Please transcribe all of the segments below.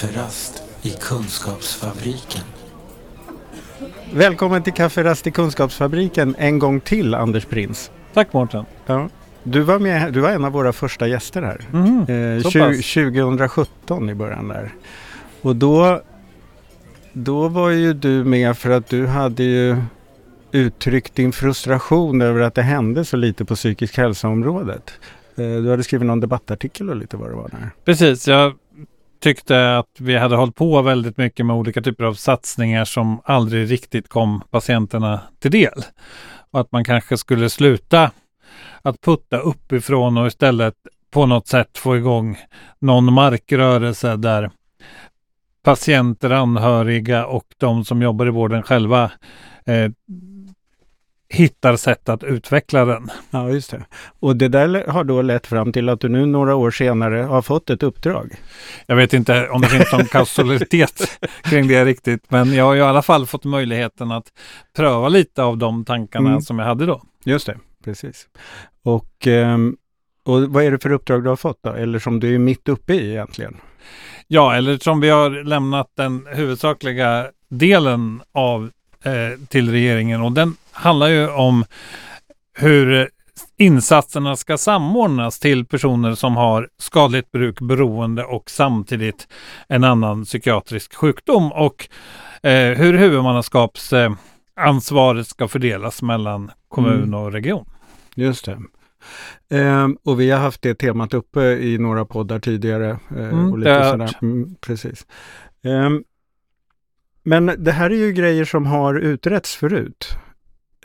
Kafferast i Kunskapsfabriken. Välkommen till Kafferast i Kunskapsfabriken en gång till Anders Prins. Tack Mårten. Ja. Du, var med, du var en av våra första gäster här. Mm, eh, så 20, pass. 2017 i början där. Och då, då var ju du med för att du hade ju uttryckt din frustration över att det hände så lite på psykisk hälsa-området. Eh, du hade skrivit någon debattartikel och lite vad det var där. Precis, jag tyckte att vi hade hållit på väldigt mycket med olika typer av satsningar som aldrig riktigt kom patienterna till del. Och att man kanske skulle sluta att putta uppifrån och istället på något sätt få igång någon markrörelse där patienter, anhöriga och de som jobbar i vården själva eh, hittar sätt att utveckla den. Ja, just det. Och det där har då lett fram till att du nu några år senare har fått ett uppdrag. Jag vet inte om det finns någon kausalitet kring det riktigt, men jag har i alla fall fått möjligheten att pröva lite av de tankarna Mm. som jag hade då. Just det, precis. Och, ehm, och vad är det för uppdrag du har fått då? Eller som du är mitt uppe i egentligen? Ja, eller som vi har lämnat den huvudsakliga delen av eh, till regeringen och den handlar ju om hur insatserna ska samordnas till personer som har skadligt bruk, beroende och samtidigt en annan psykiatrisk sjukdom och eh, hur huvudmannaskapsansvaret eh, ansvaret ska fördelas mellan kommun Mm. och region. Just det. Ehm, och vi har haft det temat uppe i några poddar tidigare. eh, Mm, och lite sådär. Mm, precis. Ehm, men det här är ju grejer som har utretts förut.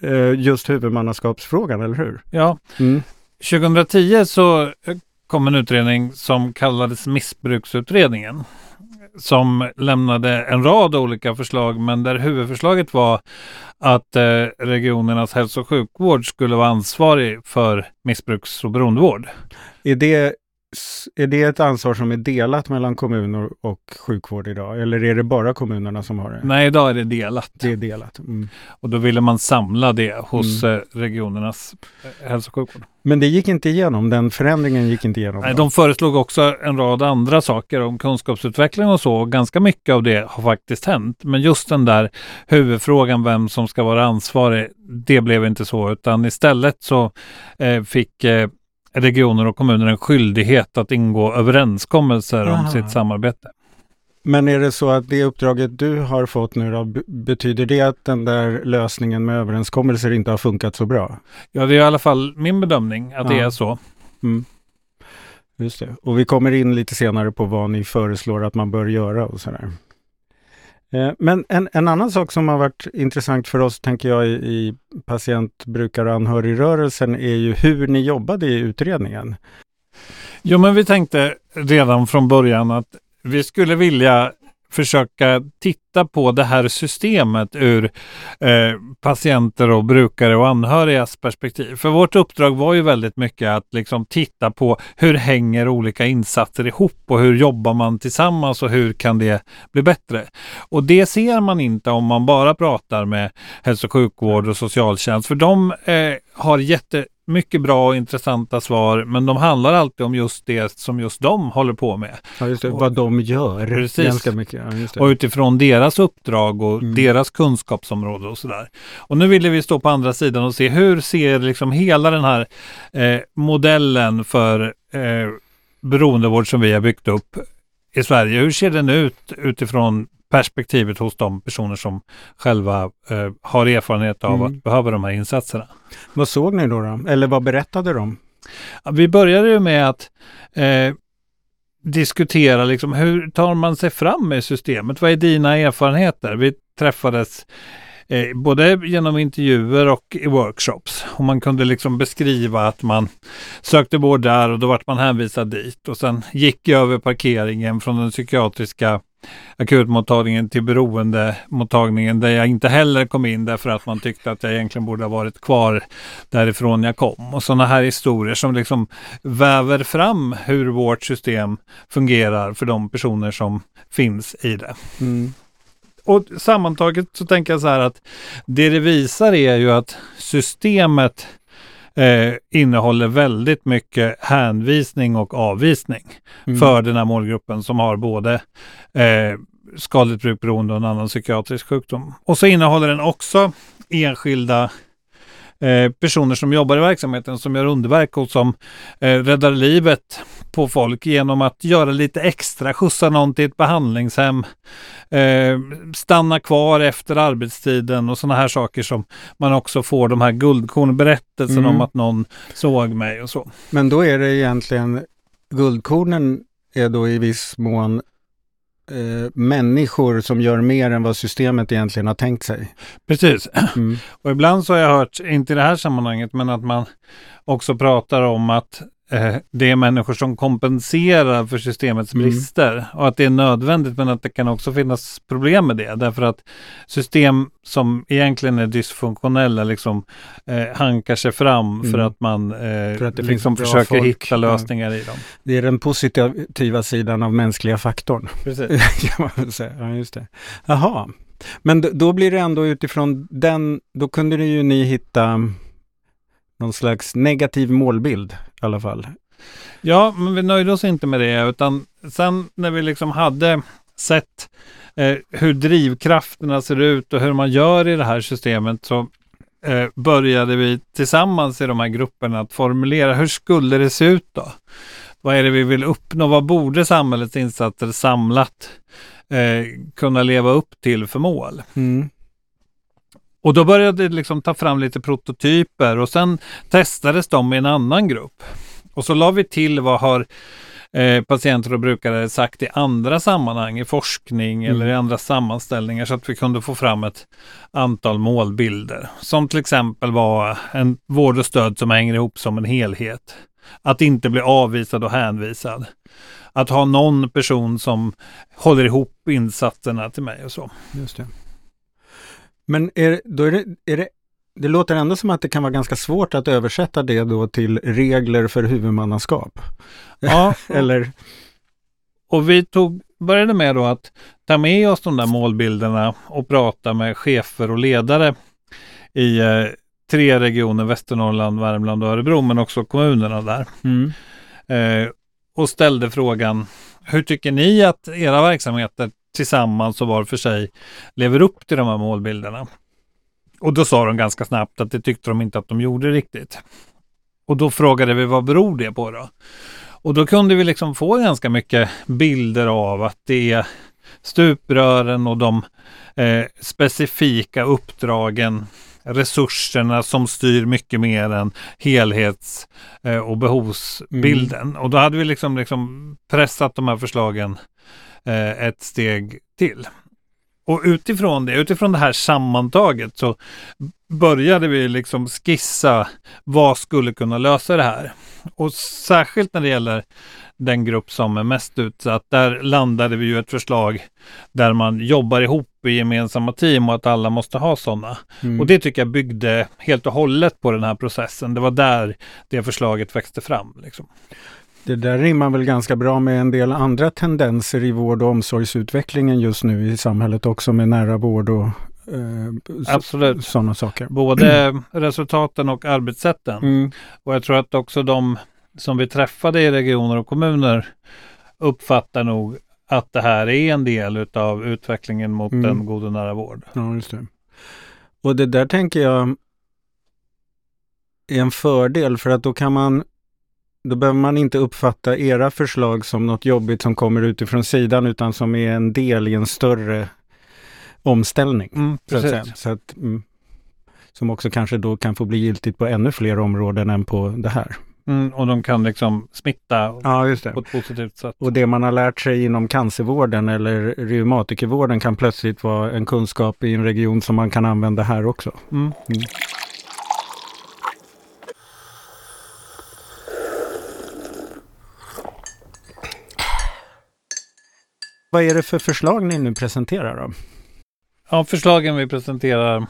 Eh, just huvudmannaskapsfrågan, eller hur? Ja, Mm. 2010 så eh, kom en utredning som kallades Missbruksutredningen som lämnade en rad olika förslag men där huvudförslaget var att eh, regionernas hälso och sjukvård skulle vara ansvarig för missbruks och beroendevård. Är det, är det ett ansvar som är delat mellan kommuner och sjukvård idag? Eller är det bara kommunerna som har det? Nej, idag är det delat Det är delat. Mm. och då ville man samla det hos eh, regionernas eh, hälso och sjukvård. Men det gick inte igenom, den förändringen gick inte igenom. Nej, då? de föreslog också en rad andra saker om kunskapsutveckling och så. Ganska mycket av det har faktiskt hänt. Men just den där huvudfrågan vem som ska vara ansvarig, det blev inte så. Utan istället så eh, fick eh, regioner och kommuner en skyldighet att ingå överenskommelser om Aha. sitt samarbete. Men är det så att det uppdraget du har fått nu då, betyder det att den där lösningen med överenskommelser inte har funkat så bra? Ja, det är i alla fall min bedömning att det Ja. är så. Mm. Just det. Och vi kommer in lite senare på vad ni föreslår att man bör göra och sådär. Eh, men en, en annan sak som har varit intressant för oss, tänker jag, i, i patient-, brukar och anhörigrörelsen är ju hur ni jobbade i utredningen. Jo, men vi tänkte redan från början att vi skulle vilja försöka titta på det här systemet ur eh, patienter och brukare och anhörigas perspektiv. För vårt uppdrag var ju väldigt mycket att liksom titta på hur hänger olika insatser ihop och hur jobbar man tillsammans och hur kan det bli bättre? Och det ser man inte om man bara pratar med hälso och sjukvård och socialtjänst för de eh, har jättemycket bra och intressanta svar men de handlar alltid om just det som just de håller på med. Ja, just det. Och- vad de gör. Precis. Ganska mycket. Ja. Och utifrån deras uppdrag och Mm. deras kunskapsområde och sådär. Och nu ville vi stå på andra sidan och se hur ser liksom hela den här eh, modellen för eh, beroendevård som vi har byggt upp i Sverige. Hur ser den ut utifrån perspektivet hos de personer som själva eh, har erfarenhet av Mm. att behöva de här insatserna. Vad såg ni då, då? Eller vad berättade de? Vi började ju med att eh, diskutera liksom, hur tar man sig fram med systemet? Vad är dina erfarenheter? Vi träffades eh, både genom intervjuer och i workshops. Och man kunde liksom beskriva att man sökte vård där och då vart man hänvisad dit. Och sen gick jag över parkeringen från den psykiatriska akutmottagningen till beroendemottagningen där jag inte heller kom in därför att man tyckte att jag egentligen borde ha varit kvar därifrån jag kom. Och sådana här historier som liksom väver fram hur vårt system fungerar för de personer som finns i det. Mm. Och sammantaget så tänker jag så här att det det visar är ju att systemet eh, innehåller väldigt mycket hänvisning och avvisning Mm. för den här målgruppen som har både eh, skadligt brukberoende och en annan psykiatrisk sjukdom. Och så innehåller den också enskilda eh, personer som jobbar i verksamheten som gör underverk och som eh, räddar livet på folk genom att göra lite extra, skjutsa någon till ett behandlingshem, eh, stanna kvar efter arbetstiden och sådana här saker som man också får de här guldkorn, berättelsen Mm. om att någon såg mig och så. Men då är det egentligen, guldkornen är då i viss mån eh, människor som gör mer än vad systemet egentligen har tänkt sig. Precis. Mm. Och ibland så har jag hört, inte i det här sammanhanget, men att man också pratar om att eh, det är människor som kompenserar för systemets Mm. brister och att det är nödvändigt men att det kan också finnas problem med det därför att system som egentligen är dysfunktionella liksom eh, hankar sig fram för Mm. att man eh, För att liksom försöker folk. hitta Ja. lösningar i dem. Det är den positiva sidan av mänskliga faktorn. Precis. kan man väl säga. Ja, just det. Jaha. Men då, då blir det ändå utifrån den, då kunde ni ju ni hitta någon slags negativ målbild i alla fall. Ja, men vi nöjde oss inte med det utan sen när vi liksom hade sett eh, hur drivkrafterna ser ut och hur man gör i det här systemet så eh, började vi tillsammans i de här grupperna att formulera hur skulle det se ut då? Vad är det vi vill uppnå? Vad borde samhällets insatser samlat eh, kunna leva upp till för mål? Mm. Och då började det liksom ta fram lite prototyper och sen testades de i en annan grupp. Och så la vi till vad har eh, patienter och brukare sagt i andra sammanhang, i forskning Mm. eller i andra sammanställningar så att vi kunde få fram ett antal målbilder. Som till exempel var en vård och stöd som hänger ihop som en helhet. Att inte bli avvisad och hänvisad. Att ha någon person som håller ihop insatserna till mig och så. Just det. Men är, då är det, är det, det låter ändå som att det kan vara ganska svårt att översätta det då till regler för huvudmannaskap. Ja, Eller, Och vi tog, började med då att ta med oss de där målbilderna och prata med chefer och ledare i eh, tre regioner, Västernorrland, Värmland och Örebro, men också kommunerna där. mm. Eh, och ställde frågan, hur tycker ni att era verksamheter tillsammans och var för sig lever upp till de här målbilderna? Och då sa de ganska snabbt att det tyckte de inte att de gjorde riktigt. Och då frågade vi, vad beror det på då? Och då kunde vi liksom få ganska mycket bilder av att det är stuprören och de eh, specifika uppdragen, resurserna som styr mycket mer än helhets eh, och behovsbilden. Och då hade vi liksom, liksom pressat de här förslagen eh, ett steg till. Och utifrån det, utifrån det här sammantaget så började vi liksom skissa vad skulle kunna lösa det här. Och särskilt när det gäller den grupp som är mest utsatt, där landade vi ju ett förslag där man jobbar ihop i gemensamma team och att alla måste ha sådana. Mm. Och det tycker jag byggde helt och hållet på den här processen. Det var där det förslaget växte fram. Liksom. Det där rimmar väl ganska bra med en del andra tendenser i vård och omsorgsutvecklingen just nu i samhället också med nära vård och eh, Absolut. sådana saker. Både resultaten och arbetssätten. Mm. Och jag tror att också de som vi träffade i regioner och kommuner uppfattar nog att det här är en del utav utvecklingen mot Mm. en god och nära vård. Ja, just det. Och det där tänker jag är en fördel för att då kan man då behöver man inte uppfatta era förslag som något jobbigt som kommer utifrån sidan utan som är en del i en större omställning. Mm, Så att säga. Så att, mm, som också kanske då kan få bli giltigt på ännu fler områden än på det här. Mm, och de kan liksom smitta Ja, på ett positivt sätt. Och det man har lärt sig inom cancervården eller reumatikervården kan plötsligt vara en kunskap i en region som man kan använda här också. Mm. Vad är det för förslag ni nu presenterar då? Ja, förslagen vi presenterar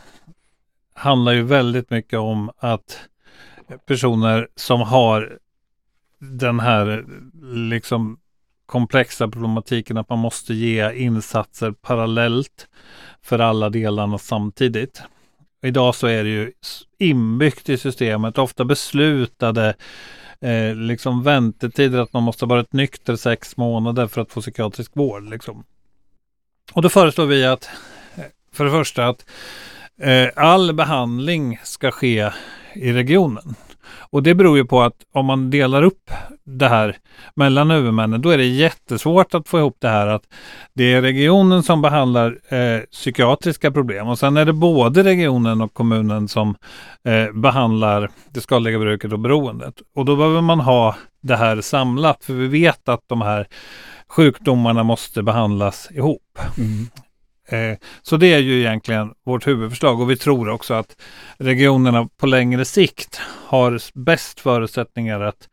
handlar ju väldigt mycket om att personer som har den här liksom komplexa problematiken att man måste ge insatser parallellt för alla delarna samtidigt. Idag så är det ju inbyggt i systemet, ofta beslutade eh, liksom väntetider att man måste ha varit nykter sex månader för att få psykiatrisk vård. Liksom. Och då föreslår vi att eh, för det första att eh, all behandling ska ske i regionen. Och det beror ju på att om man delar upp det här mellan huvudmännen, då är det jättesvårt att få ihop det här att det är regionen som behandlar eh, psykiatriska problem och sen är det både regionen och kommunen som eh, behandlar det skadliga bruket och beroendet. Och då behöver man ha det här samlat, för vi vet att de här sjukdomarna måste behandlas ihop. Mm. Eh, så det är ju egentligen vårt huvudförslag och vi tror också att regionerna på längre sikt har bäst förutsättningar att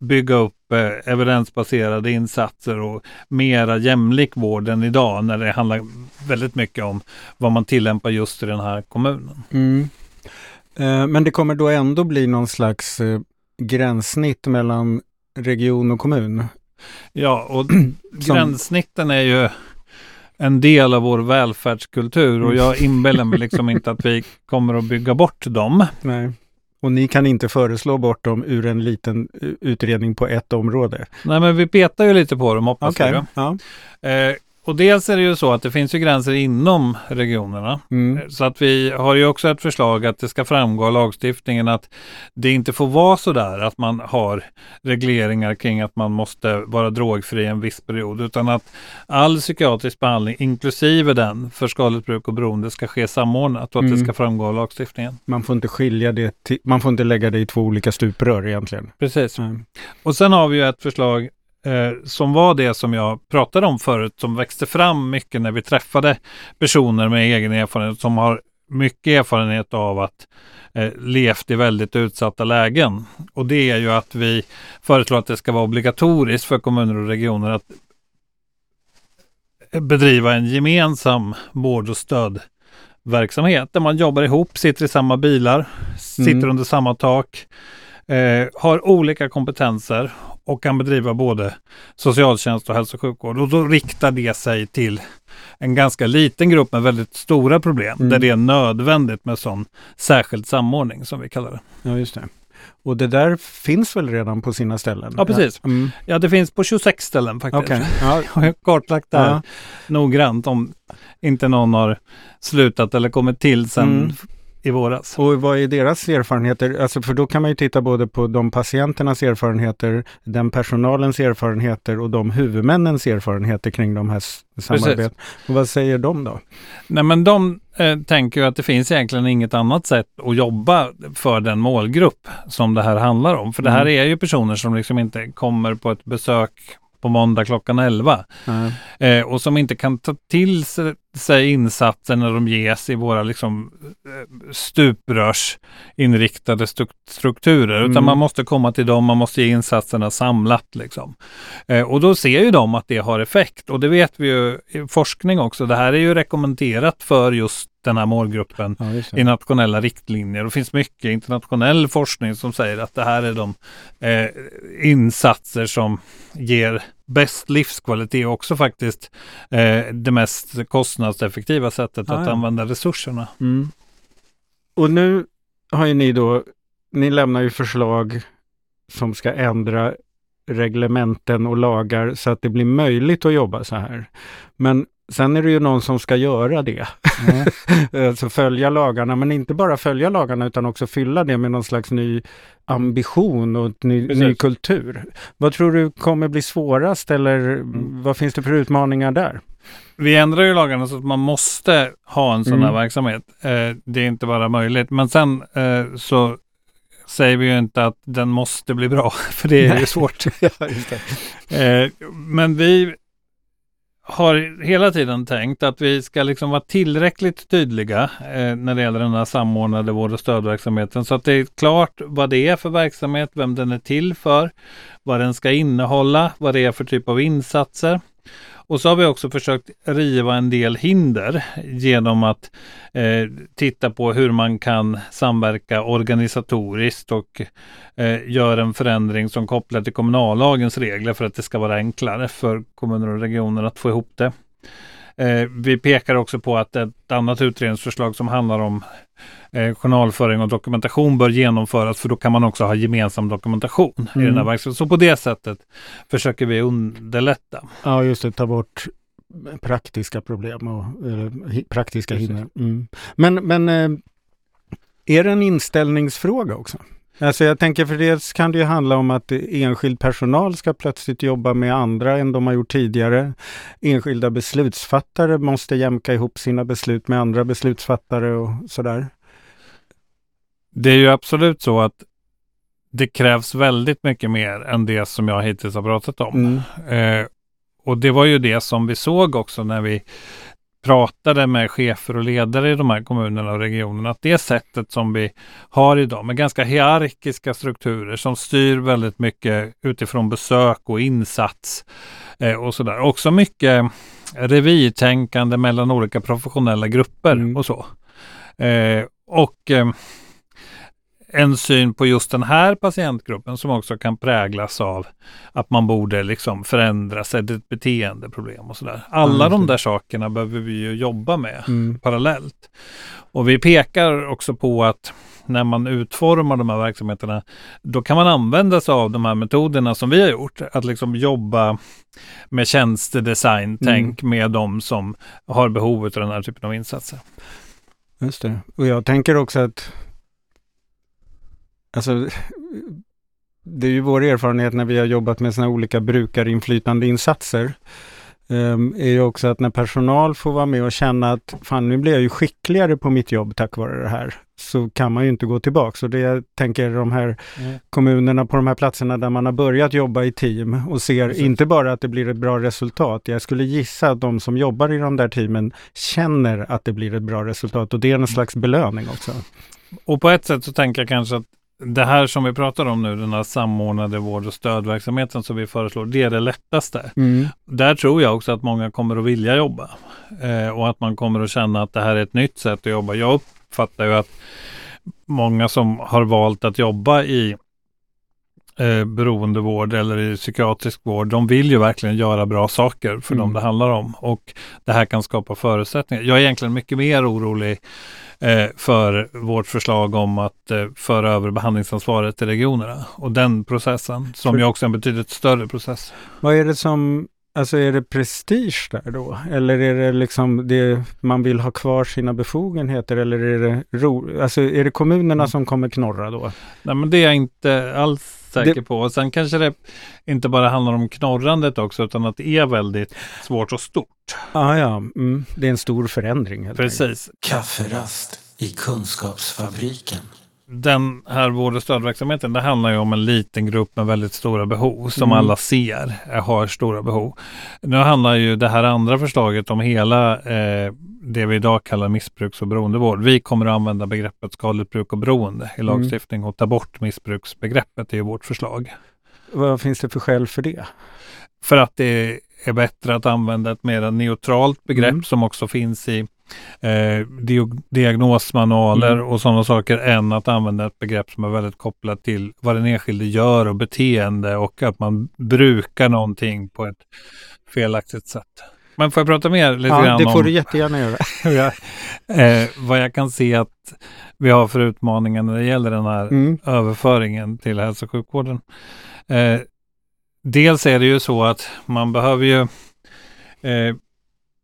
bygga upp eh, evidensbaserade insatser och mera jämlik vård än idag när det handlar väldigt mycket om vad man tillämpar just i den här kommunen. Mm. Eh, men det kommer då ändå bli någon slags gränssnitt mellan region och kommun? Ja, och gränssnitten är ju en del av vår välfärdskultur och jag inbillar mig liksom inte att vi kommer att bygga bort dem. Nej. Och ni kan inte föreslå bort dem ur en liten utredning på ett område? Nej, men vi petar ju lite på dem hoppas okay. vi. Ja. Eh, och dels är det ju så att det finns ju gränser inom regionerna. Mm. Så att vi har ju också ett förslag att det ska framgå av lagstiftningen att det inte får vara så där att man har regleringar kring att man måste vara drogfri en viss period, utan att all psykiatrisk behandling, inklusive den för skadligt bruk och beroende, ska ske samordnat och att mm. det ska framgå av lagstiftningen. Man får inte skilja det, till, man får inte lägga det i två olika stuprör egentligen. Precis. Mm. Och sen har vi ju ett förslag eh, som var det som jag pratade om förut, som växte fram mycket när vi träffade personer med egen erfarenhet som har mycket erfarenhet av att eh, levt i väldigt utsatta lägen. Och det är ju att vi föreslår att det ska vara obligatoriskt för kommuner och regioner att bedriva en gemensam vård och stödverksamhet där man jobbar ihop, sitter i samma bilar, sitter mm. under samma tak, eh, har olika kompetenser och kan bedriva både socialtjänst och hälso och sjukvård. Och då riktar det sig till en ganska liten grupp med väldigt stora problem mm. där det är nödvändigt med sån särskild samordning som vi kallar det. Ja, just det. Och det där finns väl redan på sina ställen? Ja, precis. Ja, mm. ja det finns på 26 ställen faktiskt. Okay. Ja. Jag har kartlagt det här ja. noggrant om inte någon har slutat eller kommit till sen mm i våras. Och vad är deras erfarenheter? Alltså för då kan man ju titta både på de patienternas erfarenheter, den personalens erfarenheter och de huvudmännens erfarenheter kring de här samarbeten. Och vad säger de då? Nej men de eh, tänker ju att det finns egentligen inget annat sätt att jobba för den målgrupp som det här handlar om. För det här mm. är ju personer som liksom inte kommer på ett besök på måndag klockan 11. Mm. Eh, och som inte kan ta till sig insatser när de ges i våra liksom, eh, stuprörsinriktade strukturer. Mm. Utan man måste komma till dem, man måste ge insatserna samlat. Liksom. Eh, och då ser ju de att det har effekt. Och det vet vi ju i forskning också. Det här är ju rekommenderat för just den här målgruppen ja, i nationella riktlinjer. Det finns mycket internationell forskning som säger att det här är de eh, insatser som ger bäst livskvalitet och också faktiskt eh, det mest kostnadseffektiva sättet ah, att ja. använda resurserna. Mm. Och nu har ju ni då, ni lämnar ju förslag som ska ändra reglementen och lagar så att det blir möjligt att jobba så här. Men Sen är det ju någon som ska göra det. Mm. alltså följa lagarna, men inte bara följa lagarna utan också fylla det med någon slags ny ambition och ny, ny kultur. Vad tror du kommer bli svårast eller mm. vad finns det för utmaningar där? Vi ändrar ju lagarna så att man måste ha en sån här mm. verksamhet. Eh, det är inte bara möjligt. Men sen eh, så säger vi ju inte att den måste bli bra, för det är ju svårt. ja, eh, men vi har hela tiden tänkt att vi ska liksom vara tillräckligt tydliga eh, när det gäller den här samordnade vård och stödverksamheten så att det är klart vad det är för verksamhet, vem den är till för, vad den ska innehålla, vad det är för typ av insatser. Och så har vi också försökt riva en del hinder genom att eh, titta på hur man kan samverka organisatoriskt och eh, göra en förändring som kopplar till kommunallagens regler för att det ska vara enklare för kommuner och regioner att få ihop det. Eh, vi pekar också på att ett annat utredningsförslag som handlar om eh, journalföring och dokumentation bör genomföras för då kan man också ha gemensam dokumentation mm. i den här mm. verksamheten. Så på det sättet försöker vi underlätta. Ja, just det, ta bort praktiska problem och eh, praktiska hinder. Mm. Men, men eh, är det en inställningsfråga också? Alltså jag tänker för dels kan det ju handla om att enskild personal ska plötsligt jobba med andra än de har gjort tidigare. Enskilda beslutsfattare måste jämka ihop sina beslut med andra beslutsfattare och sådär. Det är ju absolut så att det krävs väldigt mycket mer än det som jag hittills har pratat om. Mm. Eh, och det var ju det som vi såg också när vi pratade med chefer och ledare i de här kommunerna och regionerna, att det sättet som vi har idag med ganska hierarkiska strukturer som styr väldigt mycket utifrån besök och insats eh, och sådär. Också mycket revirtänkande mellan olika professionella grupper mm. och så. Eh, och eh, en syn på just den här patientgruppen som också kan präglas av att man borde liksom förändra sig, ett beteendeproblem och sådär. Alla mm. de där sakerna behöver vi ju jobba med mm. parallellt. Och vi pekar också på att när man utformar de här verksamheterna, då kan man använda sig av de här metoderna som vi har gjort. Att liksom jobba med tjänstedesign, tänk mm. med de som har behov av den här typen av insatser. Just det. Och jag tänker också att Alltså, det är ju vår erfarenhet när vi har jobbat med sådana olika brukarinflytande insatser. Um, är ju också att när personal får vara med och känna att fan nu blir jag ju skickligare på mitt jobb tack vare det här. Så kan man ju inte gå tillbaka. Så det jag tänker de här mm. kommunerna på de här platserna där man har börjat jobba i team och ser Precis. inte bara att det blir ett bra resultat. Jag skulle gissa att de som jobbar i de där teamen känner att det blir ett bra resultat och det är en slags belöning också. Och på ett sätt så tänker jag kanske att det här som vi pratar om nu, den här samordnade vård och stödverksamheten som vi föreslår, det är det lättaste. Mm. Där tror jag också att många kommer att vilja jobba eh, och att man kommer att känna att det här är ett nytt sätt att jobba. Jag uppfattar ju att många som har valt att jobba i eh, beroendevård eller i psykiatrisk vård, de vill ju verkligen göra bra saker för mm. dem det handlar om och det här kan skapa förutsättningar. Jag är egentligen mycket mer orolig för vårt förslag om att eh, föra över behandlingsansvaret till regionerna och den processen som ju också är en betydligt större process. Vad är det som Alltså är det prestige där då? Eller är det liksom det man vill ha kvar sina befogenheter eller är det ro, alltså är det kommunerna mm. som kommer knorra då? Nej men det är jag inte alls säker det... på. Och sen kanske det inte bara handlar om knorrandet också utan att det är väldigt svårt och stort. Ah, ja, mm. det är en stor förändring. Precis. Kafferast i Kunskapsfabriken den här vård och stödverksamheten, det handlar ju om en liten grupp med väldigt stora behov som mm. alla ser har stora behov. Nu handlar ju det här andra förslaget om hela eh, det vi idag kallar missbruks och beroendevård. Vi kommer att använda begreppet skadligt bruk och beroende i mm. lagstiftning och ta bort missbruksbegreppet i vårt förslag. Vad finns det för skäl för det? För att det är bättre att använda ett mer neutralt begrepp mm. som också finns i eh, diagnosmanualer mm. och sådana saker än att använda ett begrepp som är väldigt kopplat till vad den enskilde gör och beteende och att man brukar någonting på ett felaktigt sätt. Men får jag prata mer lite ja, grann det får om du jättegärna göra. eh, vad jag kan se att vi har för utmaningar när det gäller den här mm. överföringen till hälso och sjukvården. Eh, dels är det ju så att man behöver ju eh,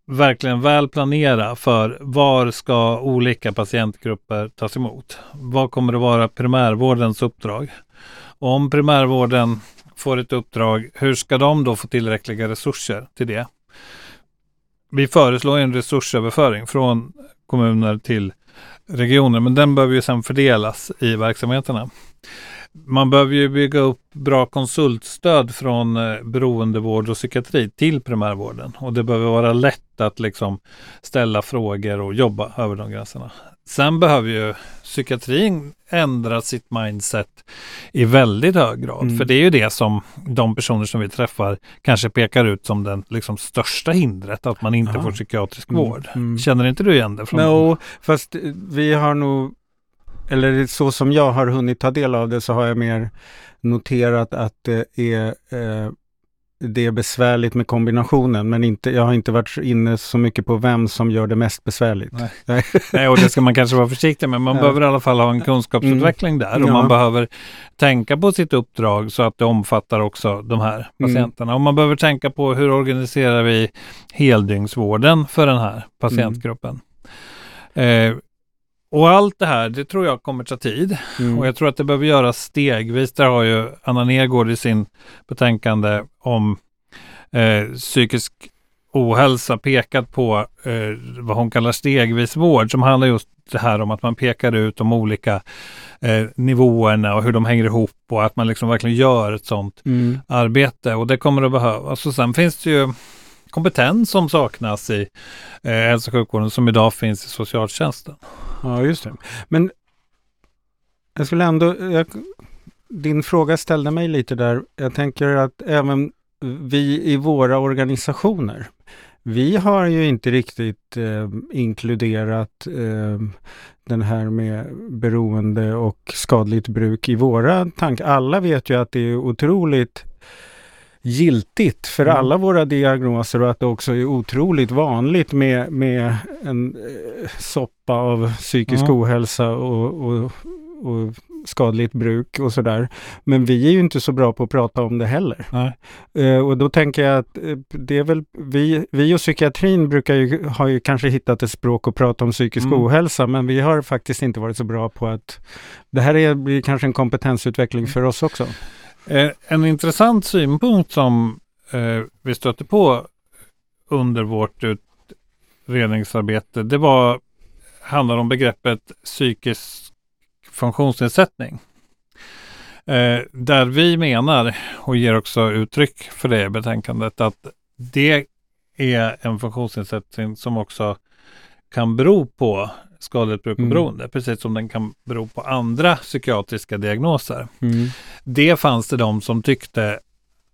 verkligen väl planera för var ska olika patientgrupper tas emot? Vad kommer att vara primärvårdens uppdrag? Och om primärvården får ett uppdrag, hur ska de då få tillräckliga resurser till det? Vi föreslår en resursöverföring från kommuner till regioner, men den behöver ju sedan fördelas i verksamheterna man behöver ju bygga upp bra konsultstöd från eh, beroendevård och psykiatri till primärvården. Och det behöver vara lätt att liksom ställa frågor och jobba över de gränserna. Sen behöver ju psykiatrin ändra sitt mindset i väldigt hög grad. Mm. För det är ju det som de personer som vi träffar kanske pekar ut som den liksom, största hindret, att man inte Aha. får psykiatrisk mm. vård. Mm. Känner inte du igen det? Från no, fast vi har nog eller så som jag har hunnit ta del av det så har jag mer noterat att det är eh, det är besvärligt med kombinationen, men inte, jag har inte varit inne så mycket på vem som gör det mest besvärligt. Nej, Nej och det ska man kanske vara försiktig med. Man ja. behöver i alla fall ha en kunskapsutveckling mm. där och ja. man behöver tänka på sitt uppdrag så att det omfattar också de här mm. patienterna. Mm. Och man behöver tänka på hur organiserar vi heldygnsvården för den här patientgruppen. Mm. Eh, och allt det här, det tror jag kommer ta tid. Mm. Och jag tror att det behöver göras stegvis. Där har ju Anna Nergård i sin betänkande om eh, psykisk ohälsa pekat på eh, vad hon kallar stegvis vård som handlar just det här om att man pekar ut de olika eh, nivåerna och hur de hänger ihop och att man liksom verkligen gör ett sådant mm. arbete och det kommer att behövas. Och sen finns det ju kompetens som saknas i eh, hälso och sjukvården som idag finns i socialtjänsten. Ja, just det. Men jag skulle ändå... Jag, din fråga ställde mig lite där. Jag tänker att även vi i våra organisationer, vi har ju inte riktigt eh, inkluderat eh, den här med beroende och skadligt bruk i våra tankar. Alla vet ju att det är otroligt giltigt för mm. alla våra diagnoser och att det också är otroligt vanligt med, med en eh, soppa av psykisk mm. ohälsa och, och, och skadligt bruk och sådär. Men vi är ju inte så bra på att prata om det heller. Uh, och då tänker jag att uh, det är väl vi, vi och psykiatrin brukar ju, har ju kanske hittat ett språk att prata om psykisk mm. ohälsa, men vi har faktiskt inte varit så bra på att det här är, blir kanske en kompetensutveckling för oss också. Eh, en intressant synpunkt som eh, vi stötte på under vårt utredningsarbete, det var, handlar om begreppet psykisk funktionsnedsättning. Eh, där vi menar, och ger också uttryck för det i betänkandet, att det är en funktionsnedsättning som också kan bero på skadligt bruk och mm. beroende, precis som den kan bero på andra psykiatriska diagnoser. Mm. Det fanns det de som tyckte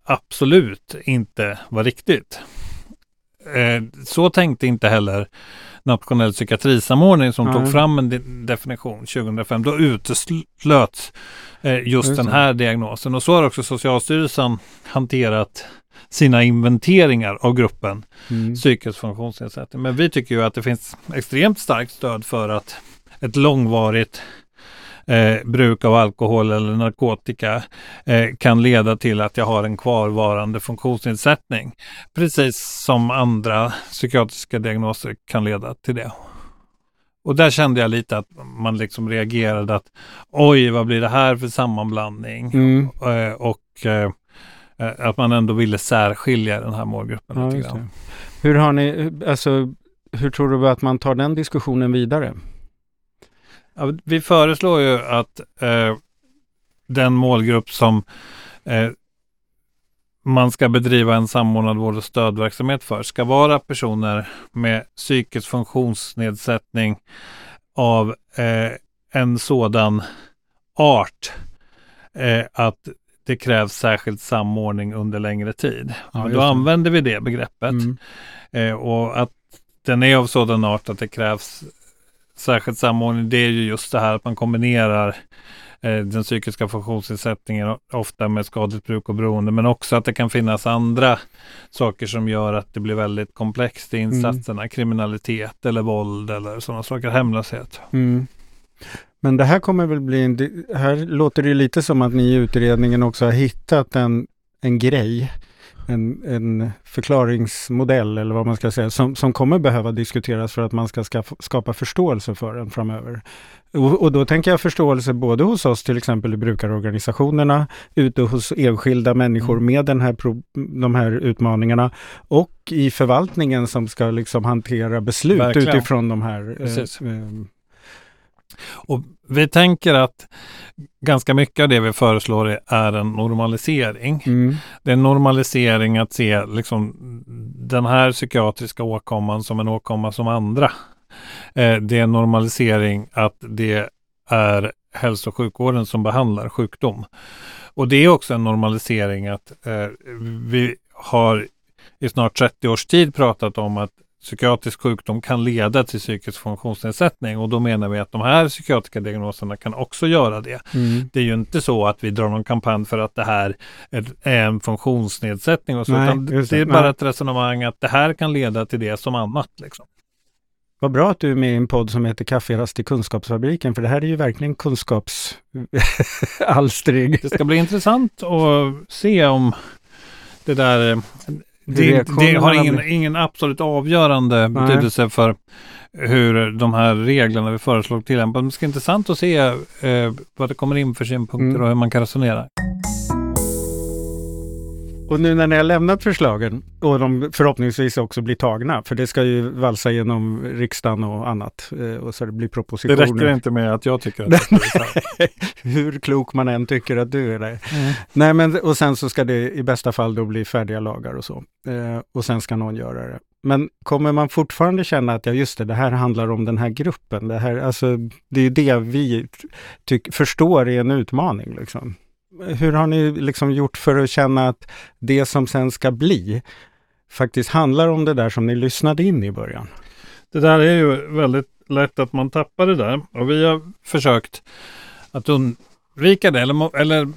absolut inte var riktigt. Eh, så tänkte inte heller Nationell psykiatrisamordning som mm. tog fram en de definition 2005. Då uteslöts eh, just den här diagnosen och så har också Socialstyrelsen hanterat sina inventeringar av gruppen mm. psykisk funktionsnedsättning. Men vi tycker ju att det finns extremt starkt stöd för att ett långvarigt eh, bruk av alkohol eller narkotika eh, kan leda till att jag har en kvarvarande funktionsnedsättning. Precis som andra psykiatriska diagnoser kan leda till det. Och där kände jag lite att man liksom reagerade att oj, vad blir det här för sammanblandning? Mm. Eh, och eh, att man ändå ville särskilja den här målgruppen ja, lite grann. Hur har ni, alltså, hur tror du att man tar den diskussionen vidare? Ja, vi föreslår ju att eh, den målgrupp som eh, man ska bedriva en samordnad vård och stödverksamhet för ska vara personer med psykisk funktionsnedsättning av eh, en sådan art eh, att det krävs särskild samordning under längre tid. Ja, då använder vi det begreppet. Mm. Eh, och att den är av sådan art att det krävs särskild samordning, det är ju just det här att man kombinerar eh, den psykiska funktionsnedsättningen ofta med skadligt bruk och beroende, men också att det kan finnas andra saker som gör att det blir väldigt komplext i mm. insatserna, mm. kriminalitet eller våld eller sådana saker, hemlöshet. Mm. Men det här kommer väl bli en... Här låter det lite som att ni i utredningen också har hittat en, en grej, en, en förklaringsmodell eller vad man ska säga, som, som kommer behöva diskuteras för att man ska skaffa, skapa förståelse för den framöver. Och, och, då tänker jag förståelse både hos oss, till exempel i brukarorganisationerna, ute hos enskilda människor mm. med den här pro, de här utmaningarna och i förvaltningen som ska liksom hantera beslut Verkligen. utifrån de här eh, och vi tänker att ganska mycket av det vi föreslår är en normalisering. Mm. Det är en normalisering att se liksom, den här psykiatriska åkomman som en åkomma som andra. Eh, det är en normalisering att det är hälso och sjukvården som behandlar sjukdom. Och det är också en normalisering att eh, vi har i snart 30 års tid pratat om att psykiatrisk sjukdom kan leda till psykisk funktionsnedsättning och då menar vi att de här psykiatriska diagnoserna kan också göra det. Mm. Det är ju inte så att vi drar någon kampanj för att det här är en funktionsnedsättning och så, Nej, utan det det. är bara ett resonemang att det här kan leda till det som annat. Liksom. Vad bra att du är med i en podd som heter Kafferast i Kunskapsfabriken, för det här är ju verkligen kunskapsalstring. Det ska bli intressant att se om det där det, det har ingen, ingen absolut avgörande Nej. betydelse för hur de här reglerna vi föreslår tillämpas. Men det ska intressant att se eh, vad det kommer in för synpunkter Mm. och hur man kan resonera. Och nu när ni har lämnat förslagen och de förhoppningsvis också blir tagna, för det ska ju valsa genom riksdagen och annat eh, och så det blir Det propositioner. räcker inte med att jag tycker att det bli så. Hur klok man än tycker att du är. Där. Mm. Nej, men och sen så ska det i bästa fall då bli färdiga lagar och så. Eh, och sen ska någon göra det. Men kommer man fortfarande känna att ja, just det, det här handlar om den här gruppen. Det, här, alltså, det är ju det vi förstår är en utmaning. Liksom. Hur har ni liksom gjort för att känna att det som sen ska bli faktiskt handlar om det där som ni lyssnade in i början? Det där är ju väldigt lätt att man tappar det där och vi har försökt att undvika det. Eller, eller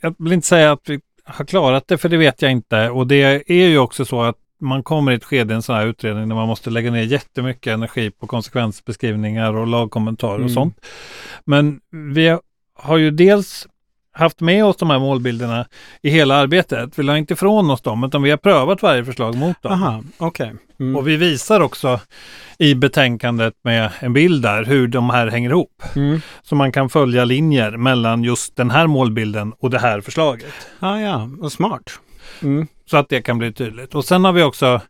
jag vill inte säga att vi har klarat det för det vet jag inte och det är ju också så att man kommer i ett skede i en sån här utredning där man måste lägga ner jättemycket energi på konsekvensbeskrivningar och lagkommentarer och Mm. sånt. Men vi har ju dels haft med oss de här målbilderna i hela arbetet. Vi la inte ifrån oss dem utan vi har prövat varje förslag mot dem. Aha, okej. Mm. Och vi visar också i betänkandet med en bild där hur de här hänger ihop. Mm. Så man kan följa linjer mellan just den här målbilden och det här förslaget. Ah, ja, och smart. Mm. Så att det kan bli tydligt. Och sen har vi också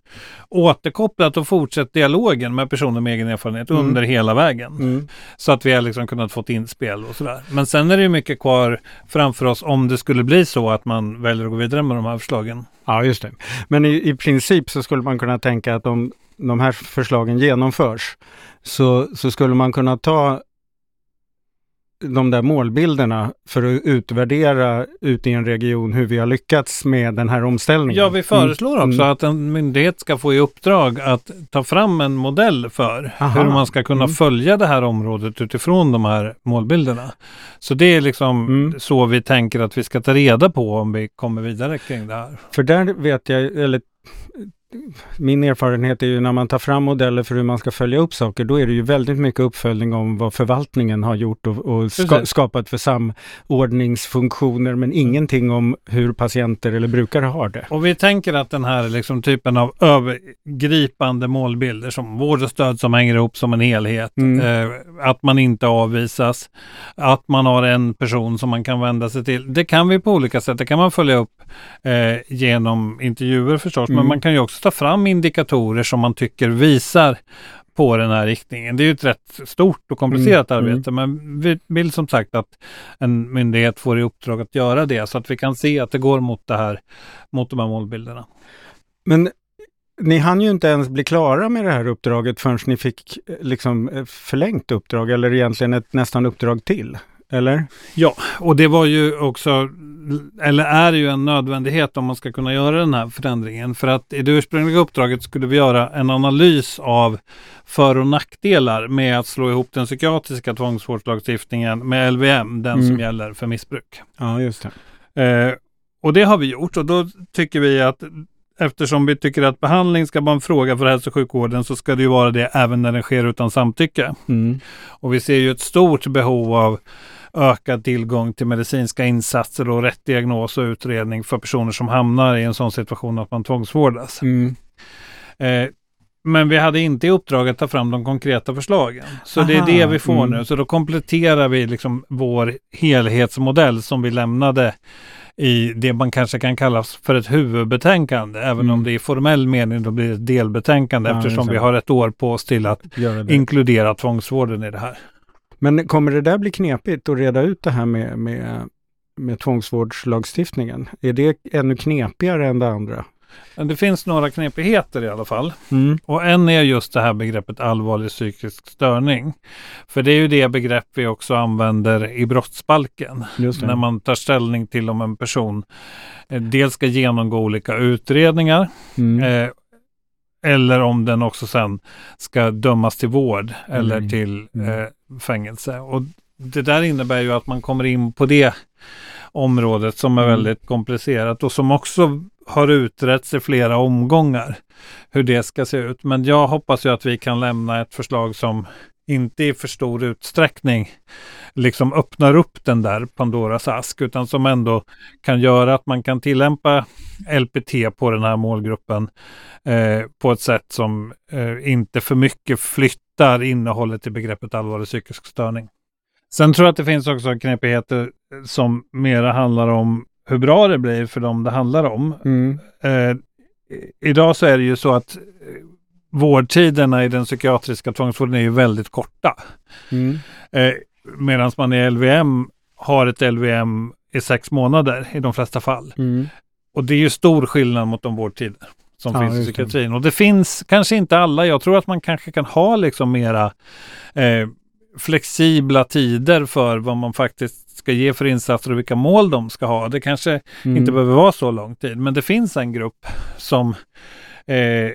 återkopplat och fortsatt dialogen med personer med egen erfarenhet Mm. under hela vägen. Mm. Så att vi har liksom kunnat fått inspel och sådär. Men sen är det mycket kvar framför oss om det skulle bli så att man väljer att gå vidare med de här förslagen. Ja, just det. Men i, i princip så skulle man kunna tänka att om de här förslagen genomförs så, så skulle man kunna ta de där målbilderna för att utvärdera ute i en region hur vi har lyckats med den här omställningen. Ja, vi föreslår Mm. också att en myndighet ska få i uppdrag att ta fram en modell för Aha. hur man ska kunna Mm. följa det här området utifrån de här målbilderna. Så det är liksom Mm. så vi tänker att vi ska ta reda på om vi kommer vidare kring det här. För där vet jag, eller min erfarenhet är ju när man tar fram modeller för hur man ska följa upp saker, då är det ju väldigt mycket uppföljning om vad förvaltningen har gjort och, och ska, skapat för samordningsfunktioner, men ingenting om hur patienter eller brukare har det. Och vi tänker att den här liksom typen av övergripande målbilder som vård och stöd som hänger ihop som en helhet, Mm. eh, att man inte avvisas, att man har en person som man kan vända sig till. Det kan vi på olika sätt, det kan man följa upp eh, genom intervjuer förstås, men Mm. man kan ju också ta fram indikatorer som man tycker visar på den här riktningen. Det är ju ett rätt stort och komplicerat Mm, arbete, men vi vill som sagt att en myndighet får i uppdrag att göra det så att vi kan se att det går mot det här, mot de här målbilderna. Men ni hann ju inte ens bli klara med det här uppdraget förrän ni fick eh, liksom eh, förlängt uppdrag eller egentligen ett nästan uppdrag till. Eller? Ja, och det var ju också, eller är ju en nödvändighet om man ska kunna göra den här förändringen. För att i det ursprungliga uppdraget skulle vi göra en analys av för och nackdelar med att slå ihop den psykiatriska tvångsvårdslagstiftningen med LVM, den som Mm. gäller för missbruk. Ja, just det. Eh, och det har vi gjort och då tycker vi att eftersom vi tycker att behandling ska vara en fråga för hälso och sjukvården så ska det ju vara det även när den sker utan samtycke. Mm. Och vi ser ju ett stort behov av ökad tillgång till medicinska insatser och rätt diagnos och utredning för personer som hamnar i en sån situation att man tvångsvårdas. Mm. Eh, men vi hade inte i uppdrag att ta fram de konkreta förslagen. Så det är Aha, det vi får mm. nu. Så då kompletterar vi liksom vår helhetsmodell som vi lämnade i det man kanske kan kalla för ett huvudbetänkande. Även Mm. om det i formell mening då blir ett delbetänkande Ja, eftersom vi har ett år på oss till att inkludera tvångsvården i det här. Men kommer det där bli knepigt att reda ut det här med, med, med tvångsvårdslagstiftningen? Är det ännu knepigare än det andra? Det finns några knepigheter i alla fall. Mm. Och en är just det här begreppet allvarlig psykisk störning. För det är ju det begrepp vi också använder i brottsbalken. När man tar ställning till om en person eh, dels ska genomgå olika utredningar Mm. eh, eller om den också sen ska dömas till vård eller Mm. till Mm. eh, fängelse. Och det där innebär ju att man kommer in på det området som är Mm. väldigt komplicerat och som också har utretts i flera omgångar hur det ska se ut. Men jag hoppas ju att vi kan lämna ett förslag som inte i för stor utsträckning liksom öppnar upp den där Pandoras ask utan som ändå kan göra att man kan tillämpa LPT på den här målgruppen eh, på ett sätt som eh, inte för mycket flyttar innehållet i begreppet allvarlig psykisk störning. Sen tror jag att det finns också knepigheter som mera handlar om hur bra det blir för dem det handlar om. Mm. Eh, idag så är det ju så att eh, vårdtiderna i den psykiatriska tvångsvården är ju väldigt korta. Mm. Eh, Medan man i LVM har ett LVM i sex månader i de flesta fall. Mm. Och det är ju stor skillnad mot de vårdtider som Ja, finns i just det. psykiatrin. Och det finns kanske inte alla. Jag tror att man kanske kan ha liksom mera eh, flexibla tider för vad man faktiskt ska ge för insatser och vilka mål de ska ha. Det kanske Mm. inte behöver vara så lång tid. Men det finns en grupp som eh,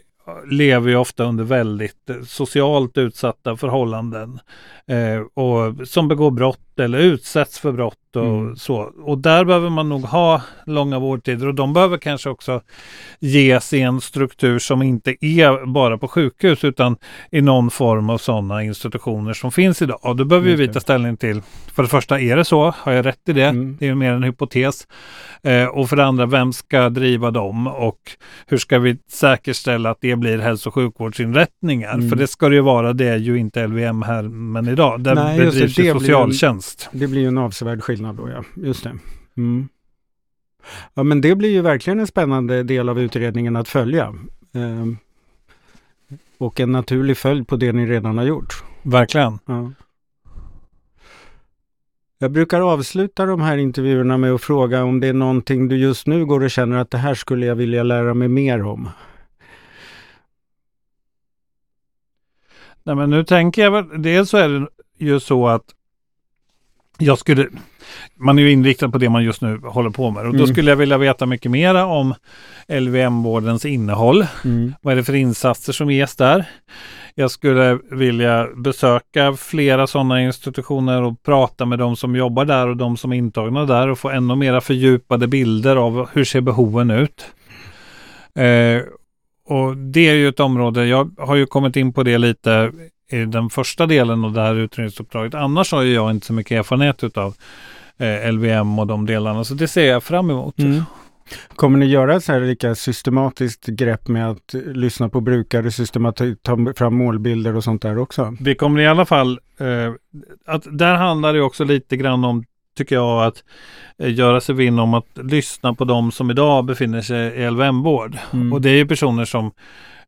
lever ju ofta under väldigt eh, socialt utsatta förhållanden eh, och som begår brott eller utsätts för brott och Mm. så. Och där behöver man nog ha långa vårdtider och de behöver kanske också ges i en struktur som inte är bara på sjukhus utan i någon form av sådana institutioner som finns idag. Och då behöver Just vi ta ställning till, för det första, är det så? Har jag rätt i det? Mm. Det är ju mer en hypotes. Eh, och för det andra, vem ska driva dem och hur ska vi säkerställa att det blir hälso och sjukvårdsinrättningar? Mm. För det ska det ju vara, det är ju inte LVM här men idag. Där Nej, bedrivs det ju blir ju- socialtjänst. Det blir ju en avsevärd skillnad då, ja. Just det. Mm. Ja, men det blir ju verkligen en spännande del av utredningen att följa. Ehm, och en naturlig följd på det ni redan har gjort. Verkligen. Ja. Jag brukar avsluta de här intervjuerna med att fråga om det är någonting du just nu går och känner att det här skulle jag vilja lära mig mer om. Nej, men nu tänker jag väl, dels så är det ju så att jag skulle, man är ju inriktad på det man just nu håller på med och då Mm. skulle jag vilja veta mycket mera om LVM-vårdens innehåll. Mm. Vad är det för insatser som ges där? Jag skulle vilja besöka flera sådana institutioner och prata med de som jobbar där och de som är intagna där och få ännu mera fördjupade bilder av hur ser behoven ut. Eh, och det är ju ett område, jag har ju kommit in på det lite i den första delen av det här utredningsuppdraget. Annars har jag inte så mycket erfarenhet utav eh, LVM och de delarna, så det ser jag fram emot. Mm. Kommer ni göra så här lika systematiskt grepp med att lyssna på brukare, systematiskt ta fram målbilder och sånt där också? Vi kommer i alla fall, eh, att där handlar det också lite grann om, tycker jag, att eh, göra sig vinn om att lyssna på de som idag befinner sig i LVM-vård. Mm. Och det är ju personer som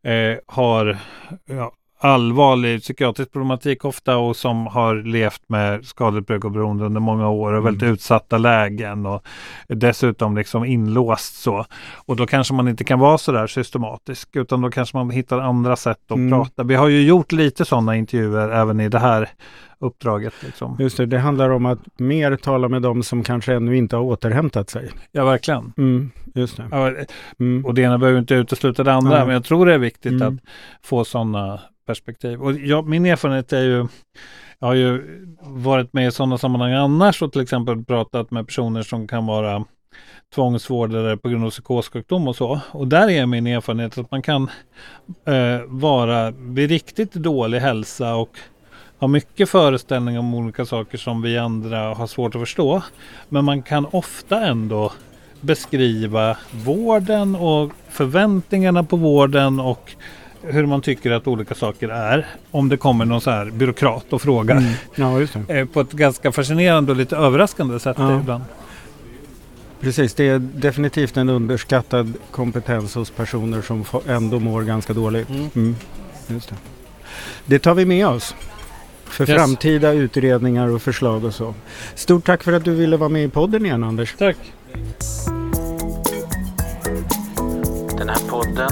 eh, har ja, allvarlig psykiatrisk problematik ofta och som har levt med skadligt bruk och beroende under många år och väldigt Mm. utsatta lägen och dessutom liksom inlåst så. Och då kanske man inte kan vara så där systematisk utan då kanske man hittar andra sätt att Mm. prata. Vi har ju gjort lite sådana intervjuer även i det här uppdraget. Liksom. Just det, det handlar om att mer tala med de som kanske ännu inte har återhämtat sig. Ja, verkligen. Mm, just det. Ja, Mm. och det ena behöver inte utesluta det andra, men jag tror det är viktigt Mm. att få sådana perspektiv. Och jag, min erfarenhet är ju, jag har ju varit med i sådana sammanhang annars och till exempel pratat med personer som kan vara tvångsvårdare på grund av psykossjukdom och så. Och där är min erfarenhet att man kan eh, vara vid riktigt dålig hälsa och ha mycket föreställningar om olika saker som vi andra har svårt att förstå. Men man kan ofta ändå beskriva vården och förväntningarna på vården och hur man tycker att olika saker är. Om det kommer någon så här byråkrat och frågar. Mm. Ja, just det. Eh, På ett ganska fascinerande och lite överraskande sätt Ja. ibland. Precis, det är definitivt en underskattad kompetens hos personer som ändå mår ganska dåligt. Mm. Mm. Just det. det tar vi med oss för Yes. framtida utredningar och förslag och så. Stort tack för att du ville vara med i podden igen Anders. Tack! Den här podden